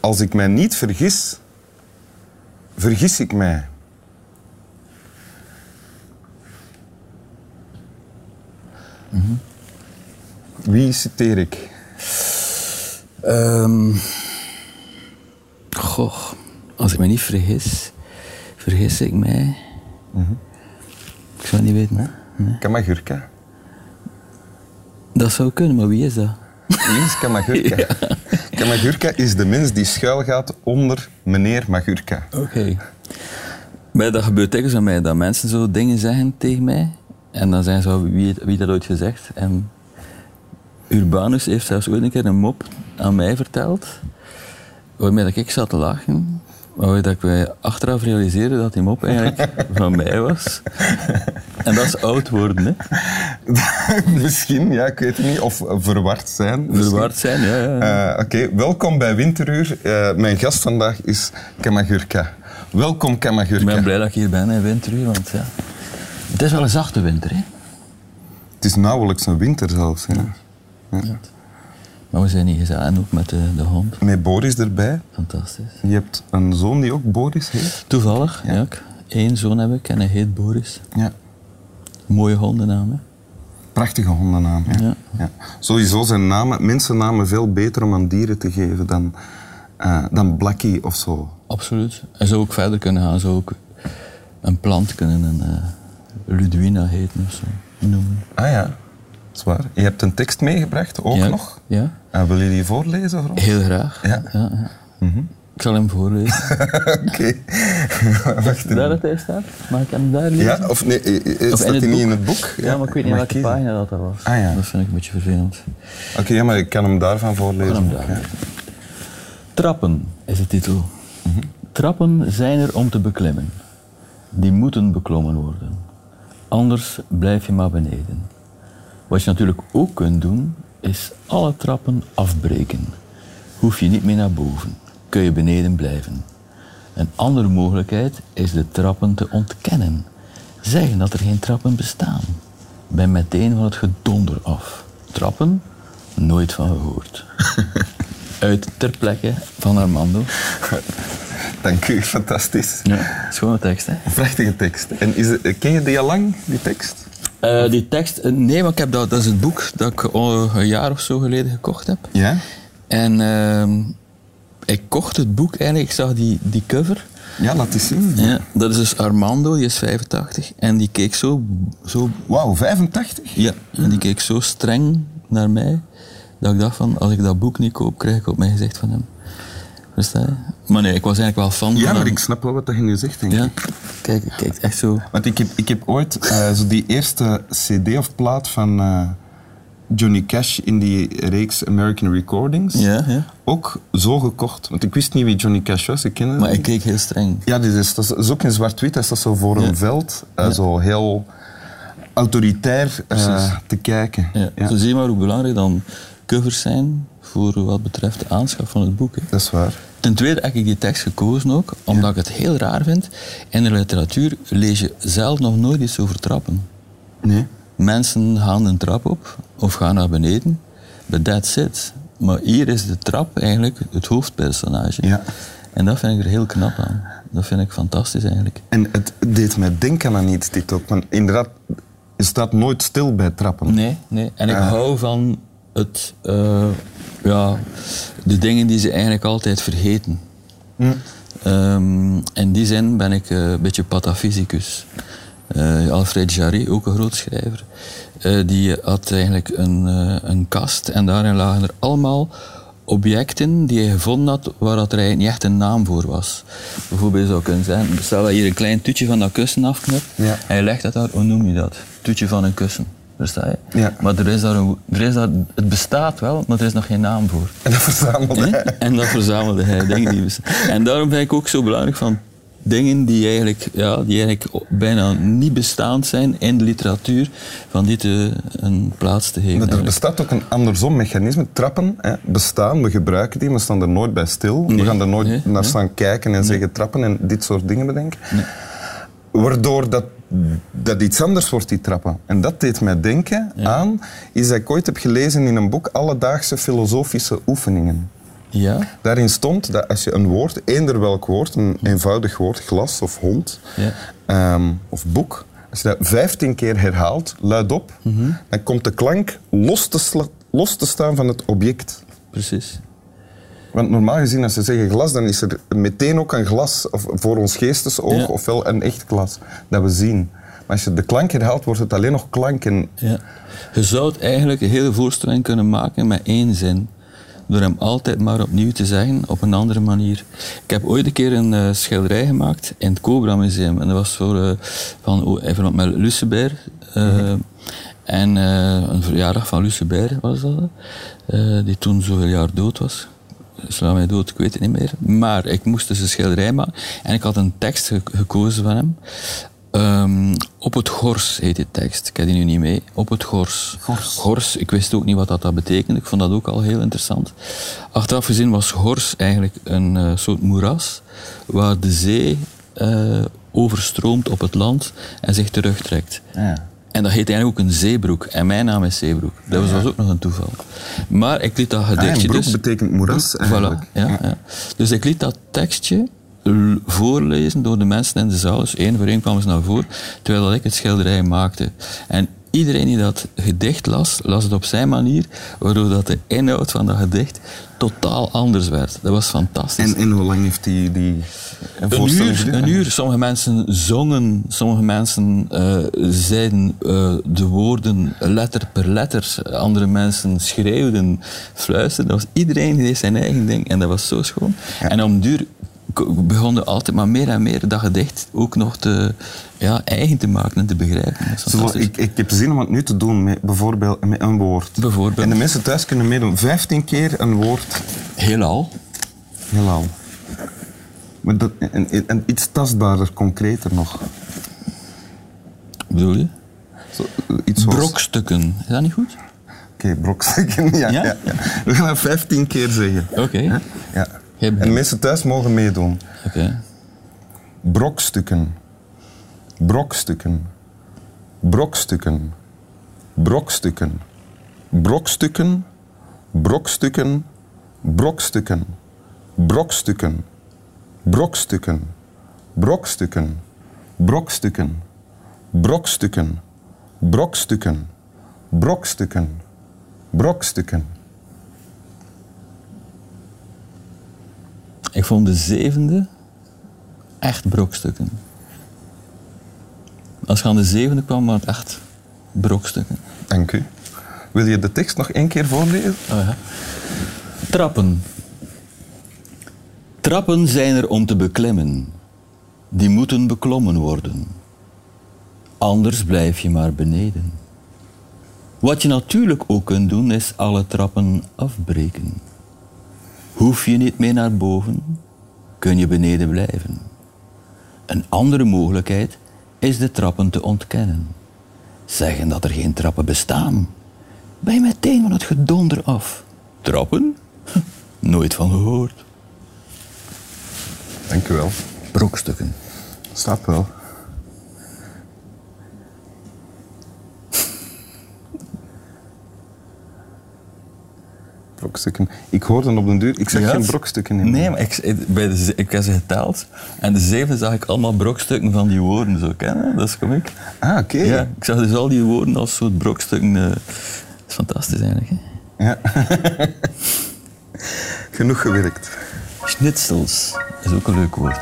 Als ik mij niet vergis, vergis ik mij. Wie citeer ik? Ehm goh, als ik me niet vergis, vergis ik mij. Ik zou het niet weten. Nee. Kamagurka. Dat zou kunnen, maar wie is dat? Wie is Kamagurka? Kamagurka is de mens die schuilgaat onder meneer Magurka. Oké. Maar dat gebeurt aan mij, dat mensen zo dingen zeggen tegen mij. En dan zeggen ze, "Oh, wie, wie dat ooit gezegd? En Urbanus heeft zelfs ooit een keer een mop aan mij verteld. Waarmee dat ik zat te lachen. Waardoor dat ik mij achteraf realiseerde dat die mop eigenlijk van mij was. En dat is oud worden, hè. Misschien, ja, ik weet het niet. Of verward zijn. misschien. Verward zijn, ja. ja. Eh, Oké, welkom bij Winteruur. Eh, mijn gast vandaag is Kamagurka. Welkom, ik Kamagurka. ben blij dat ik hier ben in winteruur, want ja... Het is wel een zachte winter, hè. Het is nauwelijks een winter zelfs. Maar we zijn niet gezellig. En ook met de, de hond. Met Boris erbij. Fantastisch. Je hebt een zoon die ook Boris heet. Toevallig, ja. Eén zoon heb ik en hij heet Boris. Ja. Mooie hondennaam, hè? Prachtige hondennaam. Ja. Ja. Sowieso zijn namen, mensennamen veel beter om aan dieren te geven dan, eh, dan Blackie of zo. Absoluut. Hij zou ook verder kunnen gaan. Zou ook een plant kunnen een eh, Ludwina heten of zo noemen. Ah ja, zwaar. Je hebt een tekst meegebracht, ook ja. nog. Ja, En wil je die voorlezen voor ons? heel graag. Ja. ja. Ik zal hem voorlezen. Oké. Wacht daar dat hij staat? Mag ik hem daar lezen? Ja, of nee, eh, eh, Of staat het niet in het boek? Ja, maar ik weet niet welke kiezen? pagina dat, dat was. Ah, ja. Dat vind ik een beetje vervelend. Oké, ja, maar ik kan hem daarvan voorlezen. Kan hem daar. Trappen is de titel. Trappen zijn er om te beklimmen. Die moeten beklommen worden. Anders blijf je maar beneden. Wat je natuurlijk ook kunt doen, is alle trappen afbreken. Hoef je niet meer naar boven. Kun je beneden blijven. Een andere mogelijkheid is de trappen te ontkennen. Zeggen dat er geen trappen bestaan. Ben meteen van het gedonder af. Trappen? Nooit van gehoord. Uit ter plekke van Armando. Dank u, fantastisch. Ja, schone tekst, hè? Prachtige tekst. En is het, ken je die al lang, die tekst? Eh, die tekst, eh, nee, maar ik heb dat, dat is het boek dat ik al een jaar of zo geleden gekocht heb. Ja? En ehm, ik kocht het boek eigenlijk, ik zag die, die cover. Ja, laat eens zien. Ja, dat is dus Armando, die is 85. En die keek zo, zo, Wauw, 85? ja, en die keek zo streng naar mij, dat ik dacht van, als ik dat boek niet koop, krijg ik op mijn gezicht van hem. Versta je? Maar nee, ik was eigenlijk wel fan Ja, van maar hem. ik snap wel wat je nu zegt, denk Ja, ik. kijk, ik kijk echt zo... Want ik heb, ik heb ooit eh, zo die eerste cd of plaat van eh, Johnny Cash in die reeks American Recordings Ja, ja. ook zo gekocht. Want ik wist niet wie Johnny Cash was, ik kende Maar hem ik keek heel streng. Ja, dit is, dat is ook in zwart-wit. Dat is dat zo voor Ja. een veld, eh, zo heel autoritair eh, te kijken. Ja. Ja, Zo zie je maar hoe belangrijk dan covers zijn voor wat betreft de aanschaf van het boek. Hè. Dat is waar. Ten tweede heb ik die tekst gekozen ook, omdat ik het heel raar vind. In de literatuur lees je zelf nog nooit iets over trappen. Nee. Mensen gaan een trap op of gaan naar beneden, but that's it. Maar hier is de trap eigenlijk het hoofdpersonage. Ja. En dat vind ik er heel knap aan. Dat vind ik fantastisch eigenlijk. En het deed mij denken aan iets, dit ook. Want inderdaad, je staat nooit stil bij trappen. Nee, nee. En ik hou van het, eh, ja, de dingen die ze eigenlijk altijd vergeten. Ehm, in die zin ben ik eh, een beetje patafysicus. Eh, Alfred Jarry, ook een groot schrijver, eh, die had eigenlijk een, een kast en daarin lagen er allemaal objecten die hij gevonden had waar dat er eigenlijk niet echt een naam voor was. Bijvoorbeeld je zou kunnen zeggen, stel dat je hier een klein toetje van dat kussen afknipt Ja. en je legt dat daar, hoe noem je dat? Toetje van een kussen. Versta je? Ja. Maar er is daar een, er is daar, het bestaat wel, maar er is nog geen naam voor. En dat verzamelde hij. En dat verzamelde hij, dingen die. En daarom vind ik ook zo belangrijk van dingen die eigenlijk, ja, die eigenlijk bijna niet bestaand zijn in de literatuur, van die te, een plaats te geven. Maar er bestaat ook een andersom mechanisme. Trappen hè, bestaan, we gebruiken die, we staan er nooit bij stil. we gaan er nooit nee, naar nee. staan kijken en zeggen trappen en dit soort dingen bedenken. Waardoor dat, dat iets anders wordt, die trappen. En dat deed mij denken aan iets dat ik ooit heb gelezen in een boek, Alledaagse Filosofische Oefeningen. Ja? Daarin stond dat als je een woord, eender welk woord, een eenvoudig woord, glas of hond Ja. ehm, of boek, als je dat vijftien keer herhaalt, luidop, dan komt de klank los te, los te staan van het object. Precies. Want normaal gezien, als ze zeggen glas, dan is er meteen ook een glas of voor ons geestesoog, Ja. ofwel een echt glas dat we zien. Maar als je de klank herhaalt, wordt het alleen nog klank. En Ja. Je zou het eigenlijk een hele voorstelling kunnen maken met één zin. Door hem altijd maar opnieuw te zeggen op een andere manier. Ik heb ooit een keer een eh, schilderij gemaakt in het Cobra Museum. En dat was voor, eh, van, oh, even met Lucebert. eh, En een verjaardag van Lucebert was dat. die toen zoveel jaar dood was. Sla mij dood, ik weet het niet meer. Maar ik moest dus een schilderij maken. En ik had een tekst ge- gekozen van hem. Ehm, op het gors heet die tekst. Ik heb die nu niet mee. Op het gors. Gors. Ik wist ook niet wat dat, dat betekende. Ik vond dat ook al heel interessant. Achteraf gezien was gors eigenlijk een eh, soort moeras waar de zee eh, overstroomt op het land en zich terugtrekt. Ja. En dat heet eigenlijk ook een zeebroek. En mijn naam is Zeebroek. Dat was, was ook nog een toeval. Maar ik liet dat Ah, gedichtje en broek dus... betekent moeras eigenlijk. Voilà, ja, ja. Dus ik liet dat tekstje voorlezen door de mensen in de zaal. Dus één voor één kwamen ze naar voren, terwijl ik het schilderij maakte. En iedereen die dat gedicht las, las het op zijn manier, waardoor dat de inhoud van dat gedicht totaal anders werd. Dat was fantastisch. En, en hoe lang heeft die, die Een uur, een uur. Sommige mensen zongen, sommige mensen eh, zeiden eh, de woorden letter per letter. Andere mensen schreeuwden, fluisterden. Dat was, iedereen deed zijn eigen ding en dat was zo schoon. En om duur begonnen altijd maar meer en meer dat gedicht ook nog te, ja, eigen te maken en te begrijpen. Zo, ik, ik heb zin om het nu te doen met bijvoorbeeld met een woord. Bijvoorbeeld. En de mensen thuis kunnen meedoen. 15 keer een woord. Heelal. Heelal. Maar dat, en, iets tastbaarder, concreter nog. Bedoel je? Zo, iets zoals- Brokstukken. Is dat niet goed? Oké, brokstukken. Ja, Ja? ja? Ja, We gaan dat 15 keer zeggen. Oké. Ja? En de mensen thuis mogen meedoen. Oké. Brokstukken. Brokstukken. Brokstukken. Brokstukken. Brokstukken. Brokstukken. Brokstukken. Brokstukken. Brokstukken. Brokstukken. Brokstukken. Brokstukken. Brokstukken. Brokstukken. Brokstukken. Vond de zevende echt brokstukken. Als je aan de zevende kwam, waren het echt brokstukken. Dank u. Wil je de tekst nog één keer voorlezen? Oh ja. Trappen. Trappen zijn er om te beklimmen. Die moeten beklommen worden. Anders blijf je maar beneden. Wat je natuurlijk ook kunt doen, is alle trappen afbreken. Hoef je niet meer naar boven, kun je beneden blijven. Een andere mogelijkheid is de trappen te ontkennen. Zeggen dat er geen trappen bestaan. Ben je meteen van het gedonder af. Trappen? Nooit van gehoord. Dank u wel. Brokstukken. Staat wel. Brokstukken. Ik hoorde op den duur, ik zeg Ja, geen brokstukken in. Nee, maar ik, ik- bij de, ik heb ze geteld. En de zevende zag ik allemaal brokstukken van die woorden zo kennen. Dat is komiek. Ah, oké. Ja, ik zag dus al die woorden als soort brokstukken. eh, dat is fantastisch eigenlijk. Hè? Ja. Genoeg gewerkt. Schnitzels is ook een leuk woord.